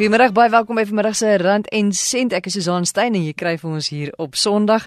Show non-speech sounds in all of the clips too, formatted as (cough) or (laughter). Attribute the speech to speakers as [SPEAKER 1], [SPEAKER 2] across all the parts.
[SPEAKER 1] Goeiemôre, baie welkom by vanmiddag se Rand en Sent. Ek is Susan Stein en jy kry vir ons hier op Sondag.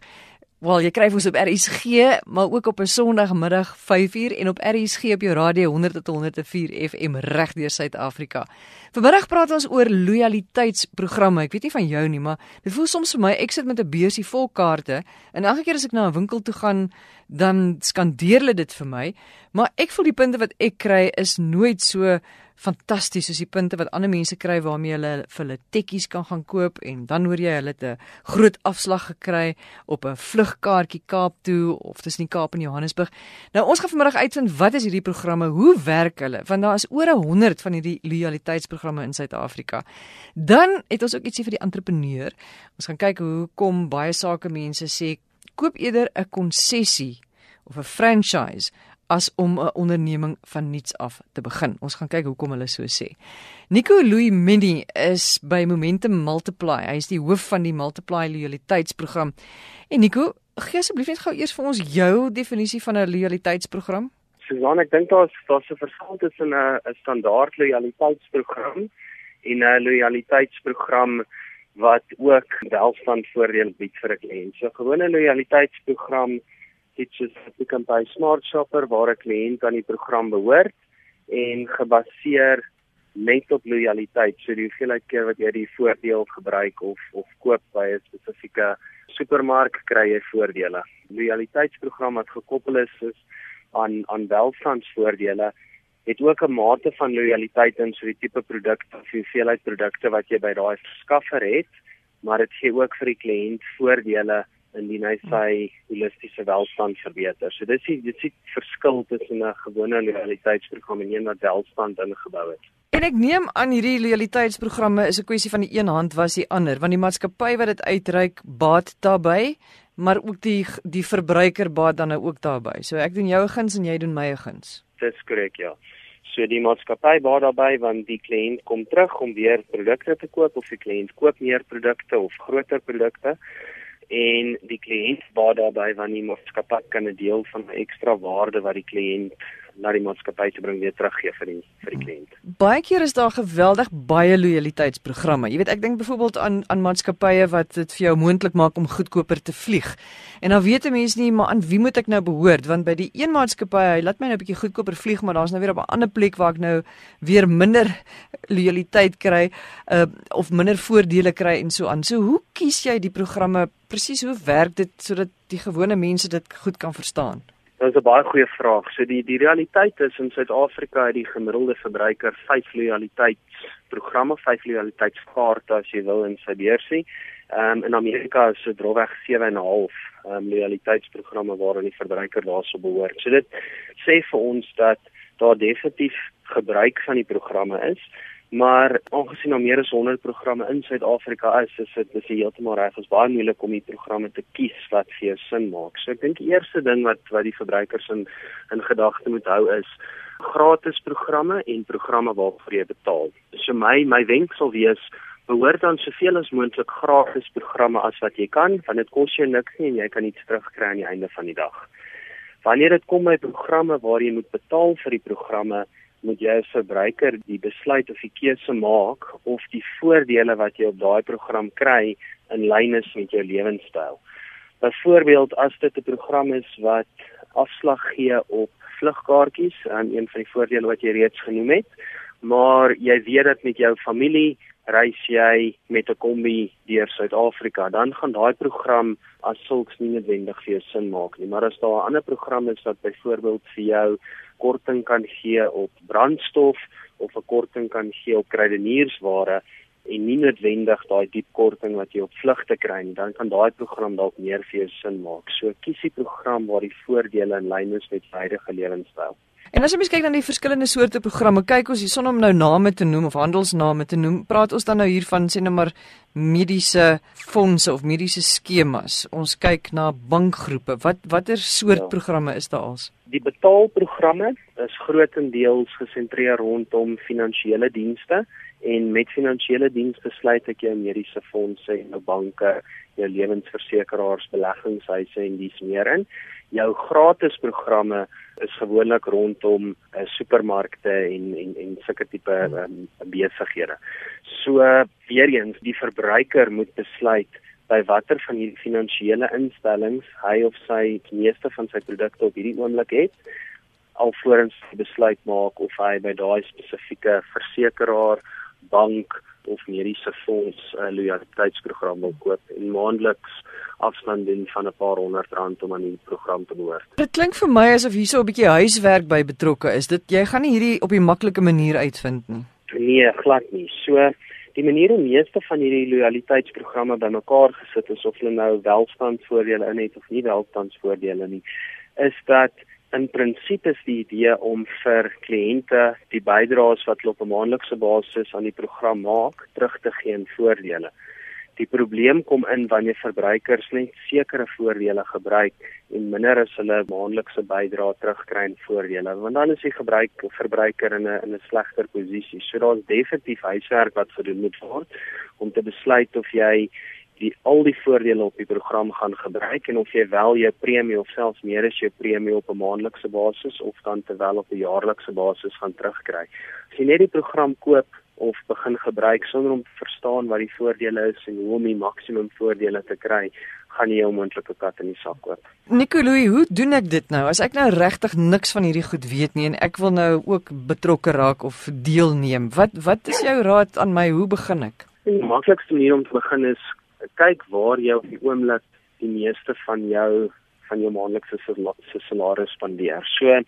[SPEAKER 1] Wel, jy kry ons op RSG, maar ook op 'n Sondagmiddag 5uur en op RSG op jou radio 100 tot 104 FM reg deur Suid-Afrika. Vanmiddag praat ons oor lojaliteitsprogramme. Ek weet nie van jou nie, maar dit voel soms vir my ek sit met 'n beursie vol kaarte en elke keer as ek na 'n winkel toe gaan, dan skandeer hulle dit vir my, maar ek voel die punte wat ek kry is nooit so fantasties soos die punte wat ander mense kry waarmee hulle vir hulle tekkies kan gaan koop en dan hoor jy hulle 'n groot afslag gekry op 'n vlugkaartjie Kaap toe of tussen die Kaap en Johannesburg. Nou ons gaan vanmiddag uitvind wat is hierdie programme, hoe werk hulle? Want daar is oor 100 van hierdie lojaliteitsprogramme in Suid-Afrika. Dan het ons ook ietsie vir die entrepreneur. Ons gaan kyk hoe kom baie sake mense sê koop eerder 'n konsessie of 'n franchise as om 'n onderneming van niets af te begin. Ons gaan kyk hoekom hulle so sê. Nico Louis Mini is by Momentum Multiply. Hy is die hoof van die Multiply loyaliteitsprogram. En Nico, gee asseblief net gou eers vir ons jou definisie van 'n loyaliteitsprogram.
[SPEAKER 2] Susan, ek dink daar's daar's 'n verskil tussen 'n 'n standaard loyaliteitsprogram en 'n loyaliteitsprogram wat ook welstandvoordele bied vir 'n kliënt. So 'n gewone loyaliteitsprogram iets soos 'n Pick n Pay Smart Shopper waar 'n kliënt aan die program behoort en gebaseer net op lojaliteit. So die hoeveelheid keer wat jy die voordeel gebruik of of koop by 'n spesifieke supermark kry jy voordele. Lojaliteitsprogram wat gekoppel is is aan aan welstandsvoordele het ook 'n mate van lojaliteit in so die tipe produkte of hoeveelheid produkte wat jy by daai verskaffer het, maar dit gee ook vir die kliënt voordele indien hy sy holistiese welstand verbeter. So dis die dit is verskil tussen 'n gewone loyaliteitsprogram en een wat welstand ingebou het.
[SPEAKER 1] En ek neem aan hierdie loyaliteitsprogramme is 'n kwessie van die een hand was die ander, want die maatskappy wat dit uitreik baat daarbey, maar ook die die verbruiker baat dan nou ook daarbey. So ek doen jou guns en jy doen my guns.
[SPEAKER 2] Dis korrek, ja. So die maatskappy baat daarbey want die kliënt kom terug om weer produkte te koop of die kliënt koop meer produkte of groter produkte en die kliënt baat daarbey want die maatskappy kan 'n deel van die ekstra waarde wat die kliënt na die maatskappy te bring weer teruggee vir die vir die kliënt.
[SPEAKER 1] Baie keer is daar geweldig baie lojaliteitsprogramme. Jy weet, ek dink byvoorbeeld aan aan maatskappye wat dit vir jou moontlik maak om goedkoper te vlieg. En dan weet 'n mens nie maar aan wie moet ek nou behoort want by die een maatskappy, hy laat my nou 'n bietjie goedkoper vlieg, maar daar's nou weer op 'n ander plek waar ek nou weer minder (laughs) lojaliteit kry uh, of minder voordele kry en so aan. So hoe kies jy die programme? Presies hoe werk dit sodat die gewone mense dit goed kan verstaan?
[SPEAKER 2] Dit is 'n baie goeie vraag. So die die realiteit is in Suid-Afrika het die gemiddelde verbruiker 5 lojaliteitsprogramme, 5 lojaliteitskaarte as jy wil in sy beursie. Ehm um, in Amerika is dit droweg 7 en 'n half ehm um, lojaliteitsprogramme waaraan die verbruiker daarso behoort. So dit sê vir ons dat daar definitief gebruik van die programme is. Maar aangesien daar meer as 100 programme in Suid-Afrika is, is dit dis heeltemal reg. Is baie moeilik om die programme te kies wat vir jou sin maak. So ek dink die eerste ding wat wat die verbruikers in in gedagte moet hou is gratis programme en programme waarvoor jy betaal. So my my wenk sal wees behoort dan soveel as moontlik gratis programme as wat jy kan, want dit kos jou niks nie en jy kan iets terugkry aan die einde van die dag. Wanneer dit kom by programme waar jy moet betaal vir die programme, moet jy as verbruiker die besluit of die keuse maak of die voordele wat jy op daai program kry in lyn is met jou lewenstyl. Byvoorbeeld as dit 'n program is wat afslag gee op vlugkaartjies, en een van die voordele wat jy reeds genoem het, maar jy weet dat met jou familie reis jy met 'n kombi deur Suid-Afrika, dan gaan daai program as sulks nie noodwendig vir jou sin maak nie. Maar as daar 'n ander program is wat byvoorbeeld vir jou korting kan gee op brandstof of 'n korting kan gee op kruideniersware en nie noodwendig daai diep korting wat jy op vlugte kry nie, dan kan daai program dalk meer vir jou sin maak. So kies die program waar die voordele in lyn is met jou huidige lewenstyl.
[SPEAKER 1] En as jy mens kyk na die verskillende soorte programme, kyk ons hierson om nou name te noem of handelsname te noem, praat ons dan nou hier van sê nou maar mediese fondse of mediese skemas. Ons kyk na bankgroepe. Wat watter soort ja. programme is daar als?
[SPEAKER 2] Die betaalprogramme is grootendeels gesentreer rondom finansiële dienste en met finansiële dienste sluit ek jou mediese fondse en jou banke, jou lewensversekeraars, beleggingshuise en dis meer in. Jou gratis programme is gewoonlik rondom uh, supermarkte en en en sulke tipe um, besighede. So weer eens, die verbruiker moet besluit by watter van hierdie finansiële instellings hy of sy die meeste van sy produkte op hierdie oomblik het alvorens besluit maak of hy by daai spesifieke versekeraar, bank of mediese fonds 'n uh, loyaliteitsprogram wil koop en maandeliks afstand doen van 'n paar honderd rand om aan die program te behoort.
[SPEAKER 1] Dit klink vir my asof hier so 'n bietjie huiswerk by betrokke is. Dit jy gaan nie hierdie op die maklike manier uitvind nie.
[SPEAKER 2] Nee, glad nie. So die manier hoe meeste van hierdie loyaliteitsprogramme bymekaar gesit is of hulle nou welstandsvoordele in het of nie welstandsvoordele nie, is dat in prinsipes is die idee om vir kliënte die bydraes wat hulle op 'n maandelikse basis aan die program maak, terug te gee in voordele. Die probleem kom in wanneer verbruikers net sekere voordele gebruik en minder as hulle maandelikse bydrae terugkry in voordele, want dan is die gebruik verbruiker in 'n in 'n slegter posisie. So daar's definitief huiswerk wat gedoen moet word om te besluit of jy die al die voordele op die program gaan gebruik en of jy wel jou premie of selfs meer as jou premie op 'n maandelikse basis of dan terwyl op 'n jaarlikse basis gaan terugkry. As jy net die program koop of begin gebruik sonder om te verstaan wat die voordele is en hoe om die maksimum voordele te kry, gaan jy 'n moontlike kat in die sak koop.
[SPEAKER 1] Nicolou, hoe doen ek dit nou? As ek nou regtig niks van hierdie goed weet nie en ek wil nou ook betrokke raak of deelneem, wat wat is jou raad aan my? Hoe begin ek?
[SPEAKER 2] Die maklikste manier om te begin is kyk waar jy op die oomblik die meeste van jou van jou maandelikse salaris spandeer. So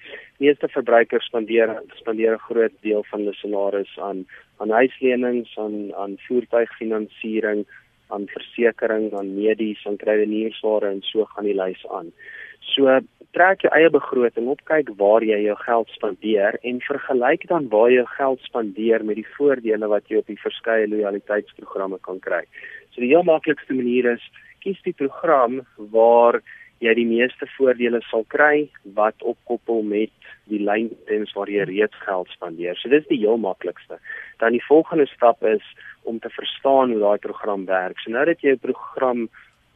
[SPEAKER 2] meeste verbruikers spandeer spandeer 'n groot deel van hulle salaris aan aan huislenings, aan aan voertuigfinansiering, aan versekerings, aan medies, aan kredietware en so gaan die lys aan. So trek jou eie begroting op, kyk waar jy jou geld spandeer en vergelyk dan waar jy jou geld spandeer met die voordele wat jy op die verskeie loyaliteitsprogramme kan kry. So die heel maklikste manier is kies die program waar jy die meeste voordele sal kry wat opkoppel met die lyntems waar jy reeds geld spandeer. So dis die heel maklikste. Dan die volgende stap is om te verstaan hoe daai program werk. So nou dat jy 'n program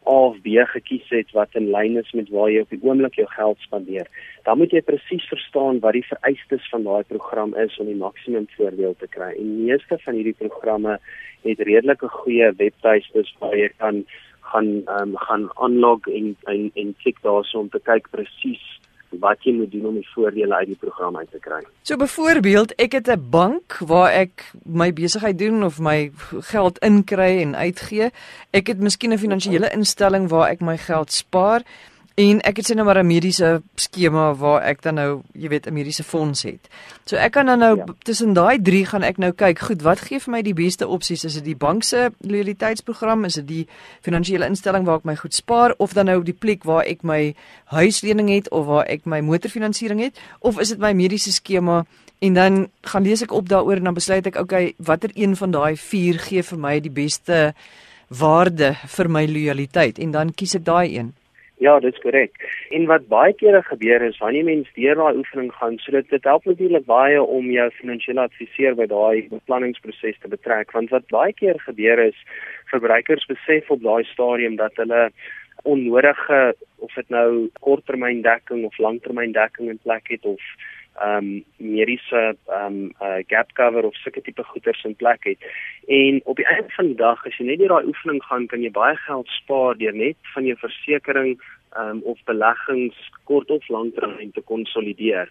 [SPEAKER 2] A of B gekies het wat in lyn is met waar jy op die oomblik jou geld spandeer, dan moet jy presies verstaan wat die vereistes van daai program is om die maksimum voordeel te kry. En meeste van hierdie programme het redelike goeie webtuistes waar jy kan gaan um, gaan aanlog en en en klik daarso om te kyk presies wat jy moet doen om die voordele uit die program uit te kry.
[SPEAKER 1] So byvoorbeeld, ek het 'n bank waar ek my besigheid doen of my geld inkry en uitgee. Ek het miskien 'n finansiële instelling waar ek my geld spaar. En ek het sien nou maar 'n mediese skema waar ek dan nou, jy weet, 'n mediese fonds het. So ek kan dan nou ja. tussen daai drie gaan ek nou kyk, goed, wat gee vir my die beste opsies? Is dit die bank se loyaliteitsprogram, is dit die finansiële instelling waar ek my goed spaar of dan nou die plek waar ek my huislening het of waar ek my motorfinansiering het of is dit my mediese skema? En dan gaan lees ek op daaroor en dan besluit ek, okay, watter een van daai vier gee vir my die beste waarde vir my loyaliteit en dan kies ek daai een.
[SPEAKER 2] Ja, dit is korrek. En wat baie kere gebeur is wanneer mense deur daai oefening gaan, so dit dit help natuurlik baie om jou finansiële adviseur by daai beplanningsproses te betrek, want wat baie keer gebeur is verbruikers besef op daai stadium dat hulle onnodige of dit nou korttermyndekking of langtermyndekking in plek het of um, mediese ehm um, uh, gap cover of sulke tipe goederes in plek het. En op die einde van die dag as jy net deur daai oefening gaan, kan jy baie geld spaar deur net van jou versekerings ehm um, of beleggings kort of langtermyn te konsolideer.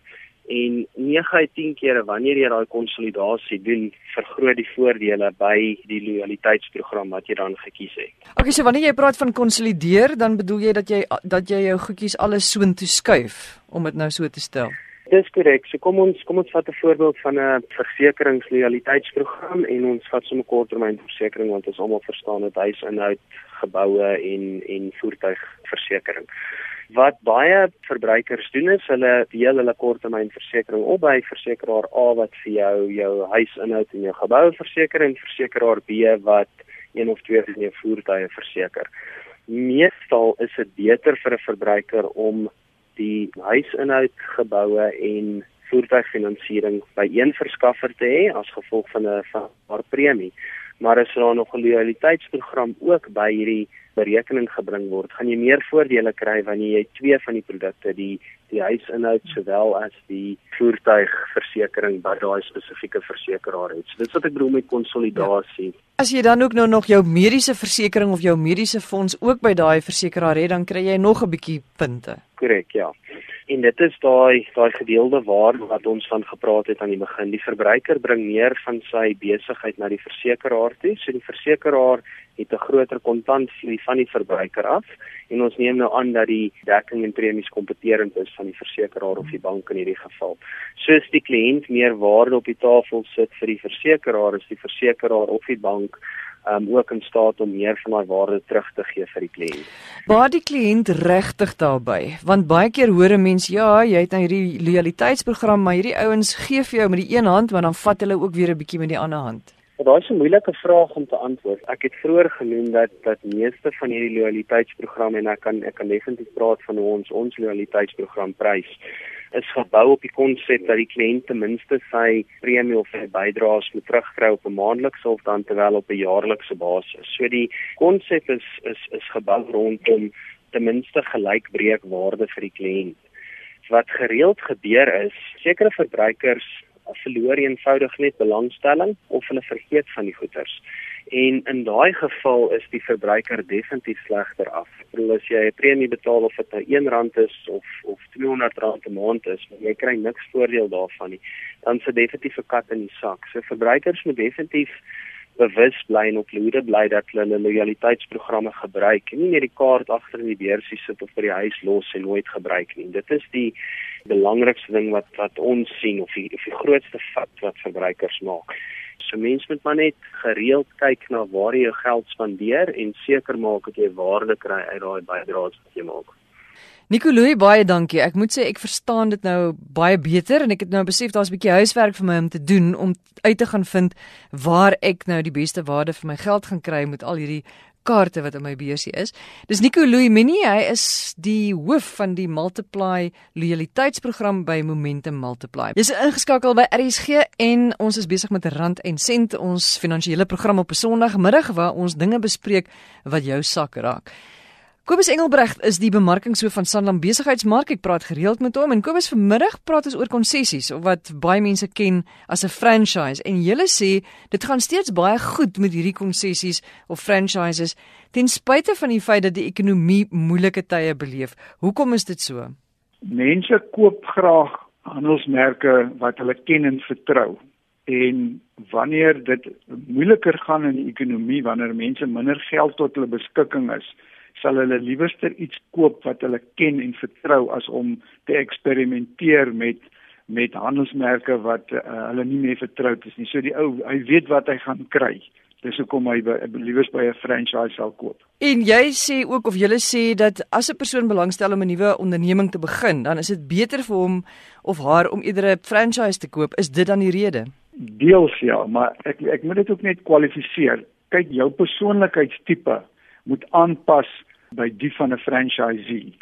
[SPEAKER 2] En 9 uit 10 kere wanneer jy daai konsolidasie doen, vergroot die voordele by die loyaliteitsprogram wat jy dan gekies het.
[SPEAKER 1] Okay, so wanneer jy praat van konsolideer, dan bedoel jy dat jy dat jy jou goedjies alles soontoe skuif om dit nou so te stel.
[SPEAKER 2] Dis korrek. So kom ons kom ons vat 'n voorbeeld van 'n versekeringsloyaliteitsprogram en ons vat sommer korttermynversekering want ons almal verstaan dit huis inhoud, geboue en en voertuigversekering. Wat baie verbruikers doen is hulle deel hulle korttermynversekering op by versekeraar A wat vir jou jou huis inhoud en jou geboue verseker en versekeraar B wat een of twee van jou voertuie verseker. Meestal is dit beter vir 'n verbruiker om die huisinhoud geboue en voertuigfinansiering by een verskaffer te hê as gevolg van 'n van haar premie. Maar as daar nog 'n loyaliteitsprogram ook by hierdie berekening gebring word, gaan jy meer voordele kry wanneer jy twee van die produkte, die die huisinhoud sowel as die voertuigversekering by daai spesifieke versekeraar het. So dis wat ek bedoel met konsolidasie. Ja.
[SPEAKER 1] As jy dan ook nou nog jou mediese versekering of jou mediese fonds ook by daai versekeraar het, dan kry jy nog 'n bietjie punte.
[SPEAKER 2] Korrek, ja. En dit is daai daai gedeelde waarde wat ons van gepraat het aan die begin. Die verbruiker bring meer van sy besigheid na die versekeraar toe. So die versekeraar het 'n groter kontantvloei van die verbruiker af en ons neem nou aan dat die dekking en premies kompeterend is van die versekeraar of die bank in hierdie geval. Soos die kliënt meer waarde op die tafel sit vir die versekeraar, is die versekeraar of die bank um ook in staat om meer van daai waarde terug te gee vir die kliënt.
[SPEAKER 1] Waar die kliënt regtig daarbey, want baie keer hoor 'n mens ja, jy het nou hierdie loyaliteitsprogram, maar hierdie ouens gee vir jou met die een hand, maar dan vat hulle ook weer 'n bietjie met die ander hand.
[SPEAKER 2] Ja, daai is 'n moeilike vraag om te antwoord. Ek het vroeër genoem dat dat meeste van hierdie loyaliteitsprogramme en ek kan ek kan definitief praat van ons ons loyaliteitsprogram prys is gebou op die konsep dat die kliënt ten minste sy premie of sy bydraes moet terugkry op 'n maandelikse of dan terwyl op 'n jaarlikse basis. So die konsep is is is gebou rondom ten minste gelykbreekwaarde vir die kliënt. Wat gereeld gebeur is, sekere verbruikers verloor eenvoudig net belangstelling of hulle vergeet van die goederes. En in daai geval is die verbruiker definitief slegter af. Bedoel as jy 'n premie betaal of dit nou R1 is of of R200 'n maand is, maar jy kry niks voordeel daarvan nie, dan se definitief 'n kat in die sak. So verbruikers moet definitief bewus bly en op hoede bly dat hulle hulle loyaliteitsprogramme gebruik en nie net die kaart agter in die beursie sit of by die huis los en nooit gebruik nie. Dit is die belangrikste ding wat wat ons sien of die of die grootste fout wat verbruikers maak. So mense moet maar net gereeld kyk na waar jy jou geld spandeer en seker maak dat jy waarde kry uit daai bydraes wat jy maak.
[SPEAKER 1] Nicoloi baie dankie. Ek moet sê ek verstaan dit nou baie beter en ek het nou besef daar's 'n bietjie huiswerk vir my om te doen om uit te gaan vind waar ek nou die beste waarde vir my geld gaan kry met al hierdie kaarte wat in my beursie is. Dis Nico Louimini, hy is die hoof van die Multiply loyaliteitsprogram by Momentum Multiply. Jy's ingeskakel by RSG en ons is besig met Rand en Sent, ons finansiële program op 'n Sondagmiddag waar ons dinge bespreek wat jou sak raak. Kobus Engelbregt is die bemarkingshoof van Sanlam Besigheidsmark. Ek praat gereeld met hom en Kobus vanmiddag praat ons oor konsessies of wat baie mense ken as 'n franchise. En julle sê dit gaan steeds baie goed met hierdie konsessies of franchises ten spyte van die feit dat die ekonomie moeilike tye beleef. Hoekom is dit so?
[SPEAKER 3] Mense koop graag handelsmerke wat hulle ken en vertrou. En wanneer dit moeiliker gaan in die ekonomie, wanneer mense minder geld tot hulle beskikking is, sal hulle liewerster iets koop wat hulle ken en vertrou as om te eksperimenteer met met handelsmerke wat uh, hulle nie meer vertroud is nie. So die ou, hy weet wat hy gaan kry. Dis hoekom hy liewers by 'n franchise sal koop.
[SPEAKER 1] En jy sê ook of jy sê dat as 'n persoon belangstel om 'n nuwe onderneming te begin, dan is dit beter vir hom of haar om eerder 'n franchise te koop. Is dit dan die rede?
[SPEAKER 3] Deels ja, maar ek ek moet dit ook net kwalifiseer. Kyk, jou persoonlikheidstipe moet aanpas by die van 'n franchisee.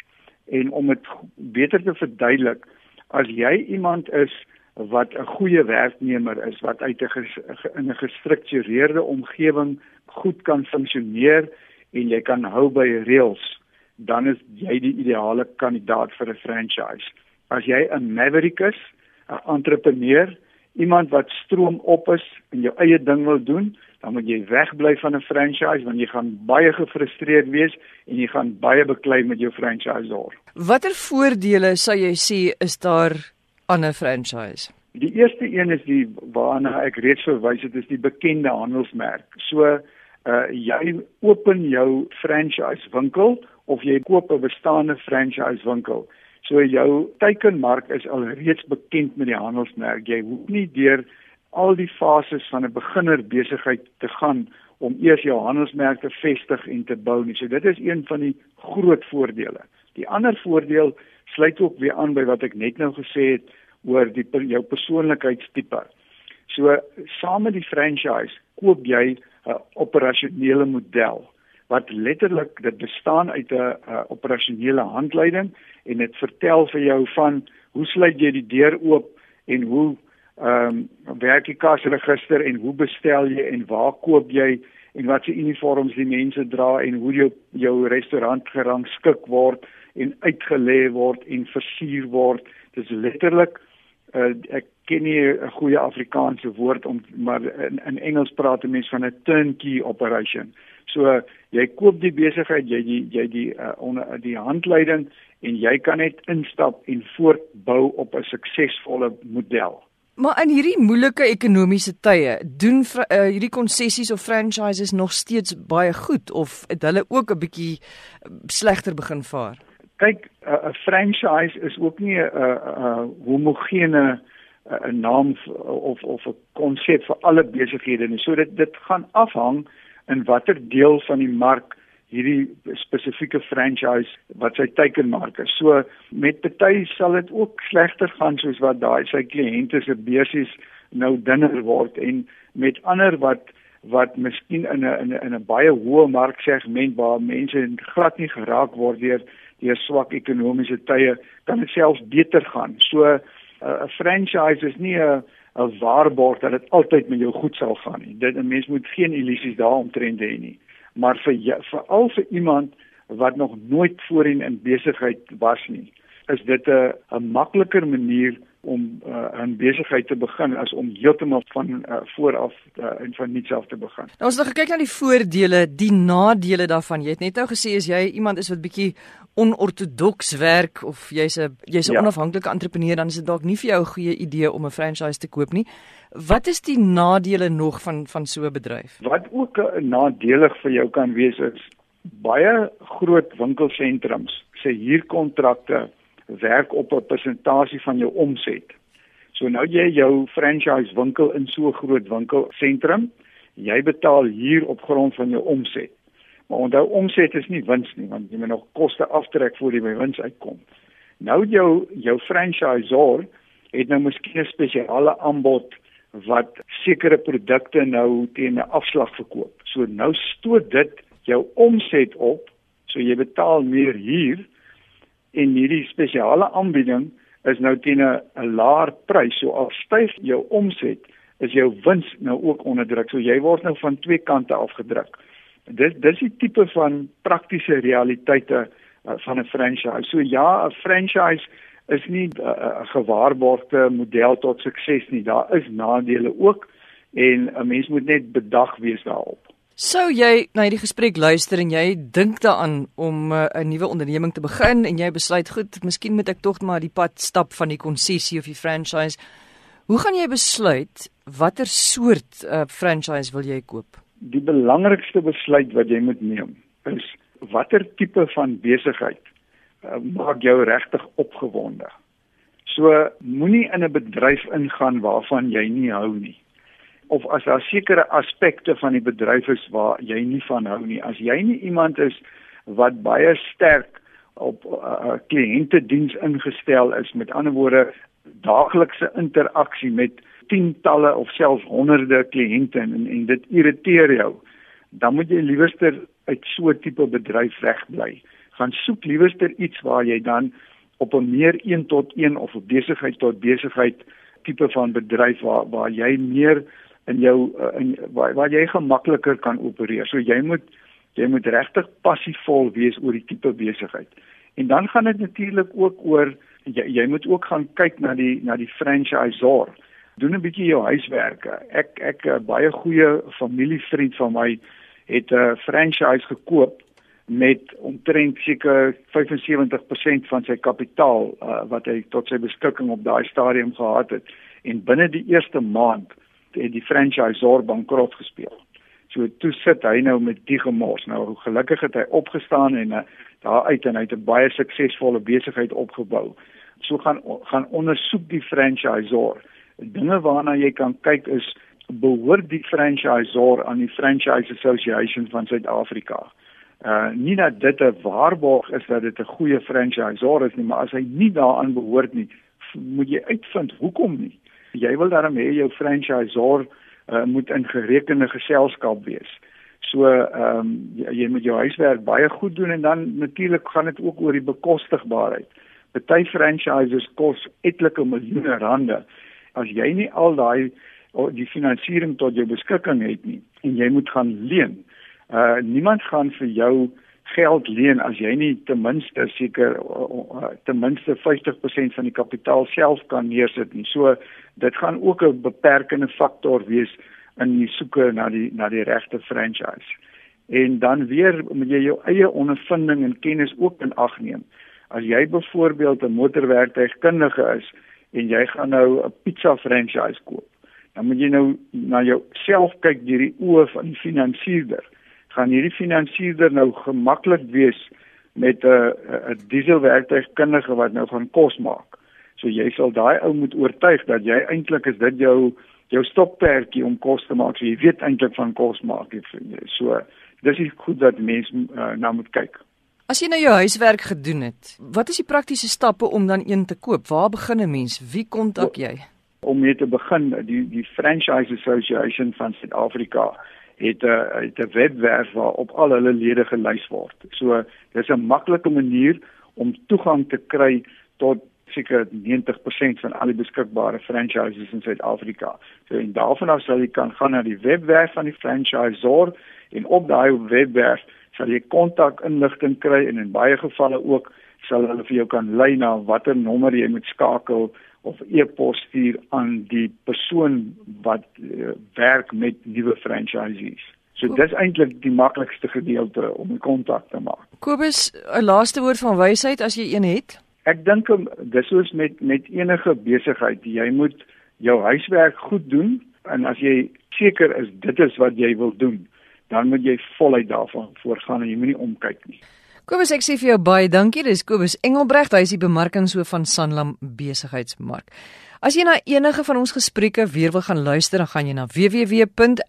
[SPEAKER 3] En om dit beter te verduidelik, as jy iemand is wat 'n goeie werknemer is wat uit 'n in 'n gestruktureerde omgewing goed kan funksioneer en jy kan hou by reëls, dan is jy die ideale kandidaat vir 'n franchise. As jy 'n maverick is, 'n entrepreneur, iemand wat stroom op is en jou eie ding wil doen, dan moet jy wegbly van 'n franchise want jy gaan baie gefrustreerd wees en jy gaan baie beklei met jou franchisor.
[SPEAKER 1] Watter voordele sou jy sê is daar aan 'n franchise?
[SPEAKER 3] Die eerste een is die waarna ek reeds verwys het, is die bekende handelsmerk. So uh jy open jou franchise winkel of jy koop 'n bestaande franchise winkel. So jou teikenmark is al reeds bekend met die handelsmerk. Jy hoef nie deur al die fases van 'n beginner besigheid te gaan om eers jou handelsmerk te vestig en te bou nie. So dit is een van die groot voordele. Die ander voordeel sluit ook weer aan by wat ek net nou gesê het oor die jou persoonlikheidstipe. So saam met die franchise koop jy 'n operasionele model wat letterlik dit bestaan uit 'n operasionele handleiding en dit vertel vir jou van hoe sluit jy die deur oop en hoe ehm um, werk die kasregister en hoe bestel jy en waar koop jy en wat se uniforms die mense dra en hoe jou jou restaurant gerangskik word en uitgelê word en versier word. Dis letterlik uh, ek ken nie 'n goeie Afrikaanse woord om maar in, in Engels praat mense van 'n turnkey operation. So jy koop die besigheid, jy die jy die uh, onder die handleiding en jy kan net instap en voortbou op 'n suksesvolle model.
[SPEAKER 1] Maar in hierdie moeilike ekonomiese tye, doen uh, hierdie konsessies of franchises nog steeds baie goed of het hulle ook 'n bietjie slegter begin vaar?
[SPEAKER 3] kyk 'n uh, franchise is ook nie 'n uh, uh, homogene 'n uh, naam of of 'n konsep vir alle besighede nie. So dit dit gaan afhang in watter deel van die mark hierdie spesifieke franchise wat sy teikenmark is. So met party sal dit ook slegter gaan soos wat daai sy kliënte se beursies nou dunner word en met ander wat wat miskien in 'n in 'n in 'n baie hoë marksegment waar mense glad nie geraak word deur deur swak ekonomiese tye kan dit selfs beter gaan. So 'n uh, franchise is nie 'n 'n waarborg dat dit altyd met jou goed sal gaan nie. Dit 'n mens moet geen illusies daaromtrent hê nie. Maar vir vir al vir iemand wat nog nooit voorheen in besigheid was nie, is dit 'n 'n makliker manier om uh, 'n besigheid te begin as om heeltemal van uh, vooraf uh, en van niks af te begin.
[SPEAKER 1] Nou ons het gekyk na die voordele, die nadele daarvan. Jy het net nou gesê as jy iemand is wat bietjie onortodoks werk of jy's 'n jy's 'n ja. onafhanklike entrepreneur dan is dit dalk nie vir jou 'n goeie idee om 'n franchise te koop nie. Wat is die nadele nog van van so 'n bedryf?
[SPEAKER 3] Wat ook nadelig vir jou kan wees is baie groot winkelsentrums se huurkontrakte werk op 'n persentasie van jou omset. So nou jy jou franchise winkel in so 'n groot winkelsentrum, jy betaal hier op grond van jou omset. Maar onthou omset is nie wins nie, want jy moet nog koste aftrek voor jy by wins uitkom. Nou jou jou franchisor het nou miskien 'n spesiale aanbod wat sekere produkte nou teen 'n afslag verkoop. So nou stoot dit jou omset op, so jy betaal meer hier en hierdie spesiale aanbieding is nou teen 'n laer prys. So al styg jou omset, is jou wins nou ook onder druk. So jy word nou van twee kante afgedruk. Dit dis die tipe van praktiese realiteite uh, van 'n franchise. So ja, 'n franchise is nie uh, 'n uh, gewaarborgde model tot sukses nie. Daar is nadele ook en 'n mens moet net bedag wees daarop.
[SPEAKER 1] Sou jy na hierdie gesprek luister en jy dink daaraan om uh, 'n nuwe onderneming te begin en jy besluit goed, miskien moet ek tog maar die pad stap van die konsessie of die franchise. Hoe gaan jy besluit watter soort uh, franchise wil jy koop?
[SPEAKER 3] Die belangrikste besluit wat jy moet neem is watter tipe van besigheid uh, maak jou regtig opgewonde. So moenie in 'n bedryf ingaan waarvan jy nie hou nie of as daar sekere aspekte van die bedryf is waar jy nie van hou nie. As jy nie iemand is wat baie sterk op uh, kliëntediens ingestel is, met ander woorde daaglikse interaksie met tientalle of selfs honderde kliënte en, en dit irriteer jou, dan moet jy liewerster uit so 'n tipe bedryf wegbly. Gaan soek liewerster iets waar jy dan op 'n meer 1 tot 1 of 'n besigheid tot besigheid tipe van bedryf waar waar jy meer in jou uh, in waar, waar jy gemakliker kan opereer. So jy moet jy moet regtig passievol wees oor die tipe besigheid. En dan gaan dit natuurlik ook oor jy, jy moet ook gaan kyk na die na die franchisor. Doen 'n bietjie jou huiswerke. Ek ek 'n baie goeie familievriend van my het 'n franchise gekoop met omtrent seker 75% van sy kapitaal uh, wat hy tot sy beskikking op daai stadium gehad het en binne die eerste maand het die franchisor bankrot gespeel. So toe sit hy nou met die gemors. Nou gelukkig het hy opgestaan en uh, daar uit en hy het 'n baie suksesvolle besigheid opgebou. So gaan gaan ondersoek die franchisor. Dinge waarna jy kan kyk is behoort die franchisor aan die Franchise Association van Suid-Afrika. Uh nie dat dit 'n waarborg is dat dit 'n goeie franchisor is nie, maar as hy nie daaraan behoort nie, moet jy uitvind hoekom nie jy wil daarom hê jou franchisor uh, moet in gerekende geselskap wees. So ehm um, jy, jy moet jou huiswerk baie goed doen en dan natuurlik gaan dit ook oor die bekostigbaarheid. Party franchises kos etlike miljoene rande as jy nie al daai die finansiering tot jou beskikking het nie en jy moet gaan leen. Uh niemand gaan vir jou geld leen as jy nie ten minste seker ten minste 50% van die kapitaal self kan neersit nie. So dit gaan ook 'n beperkende faktor wees in die soeke na die na die regte franchise. En dan weer moet jy jou eie ondervinding en kennis ook in ag neem. As jy byvoorbeeld 'n motorwerktuigkundige is en jy gaan nou 'n pizza franchise koop, dan moet jy nou na jouself kyk deur die oë van die finansierder gaan hierdie finansiëerder nou gemaklik wees met 'n 'n dieselwerktuigkundige wat nou van kos maak. So jy sal daai ou moet oortuig dat jy eintlik is dit jou jou stokperdjie om kos te maak. So jy weet eintlik van kos maak. So dis is goed dat mense uh, nou moet kyk.
[SPEAKER 1] As jy nou jou huiswerk gedoen het, wat is die praktiese stappe om dan een te koop? Waar begin 'n mens? Wie kontak jy?
[SPEAKER 3] Om mee te begin, die die Franchise Association van Suid-Afrika het 'n het 'n webwerf waar op al hulle lede gelys word. So dis 'n maklike manier om toegang te kry tot seker 90% van al die beskikbare franchises in Suid-Afrika. So en daarvan af sal jy kan gaan na die webwerf van die franchisor en op daai webwerf sal jy kontakinligting kry en in baie gevalle ook sal hulle vir jou kan lei na watter nommer jy moet skakel of e-pos stuur aan die persoon wat uh, werk met nuwe franchisees. So dis eintlik die maklikste gedeelte om kontak te maak.
[SPEAKER 1] Kobus, 'n laaste woord van wysheid as jy een het?
[SPEAKER 3] Ek dink dis soos met met enige besigheid, jy moet jou huiswerk goed doen en as jy seker is dit is wat jy wil doen, dan moet jy voluit daarvan voorgaan en jy moenie omkyk nie.
[SPEAKER 1] Kobus ek sê vir jou baie dankie. Dis Kobus Engelbregt, hy is die bemarkingshoof van Sanlam Besigheidsmark. As jy na enige van ons gesprekke weer wil gaan luister, dan gaan jy na www.rsg.co.za,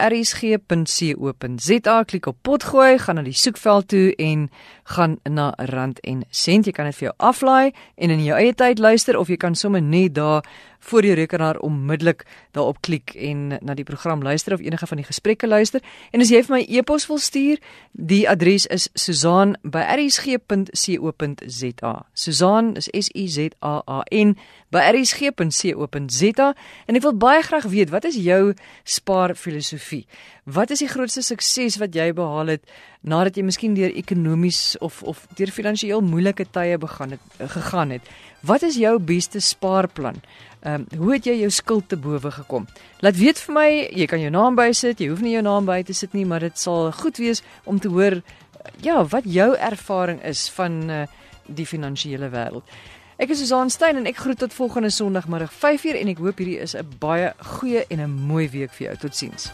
[SPEAKER 1] klik op potgooi, gaan na die soekveld toe en gaan na rand en sent. Jy kan dit vir jou aflaai en in jou eie tyd luister of jy kan sommer net daar voor jou rekenaar onmiddellik daarop klik en na die program luister of enige van die gesprekke luister. En as jy vir my e-pos wil stuur, die adres is susaan@rsg.co.za. Susaan is S U Z A A N by rsg.co.za en ek wil baie graag weet wat is jou spaarfilosofie? Wat is die grootste sukses wat jy behaal het nadat jy miskien deur ekonomies of of deur finansiëel moeilike tye begaan het gegaan het? Wat is jou beste spaarplan? Ehm um, hoe het jy jou skuld te bowe gekom? Laat weet vir my, jy kan jou naam bysit, jy hoef nie jou naam by te sit nie, maar dit sal goed wees om te hoor ja, wat jou ervaring is van uh, die finansiële wêreld. Ek is Susan Stein en ek groet tot volgende Sondagmiddag 5uur en ek hoop hierdie is 'n baie goeie en 'n mooi week vir jou. Totsiens.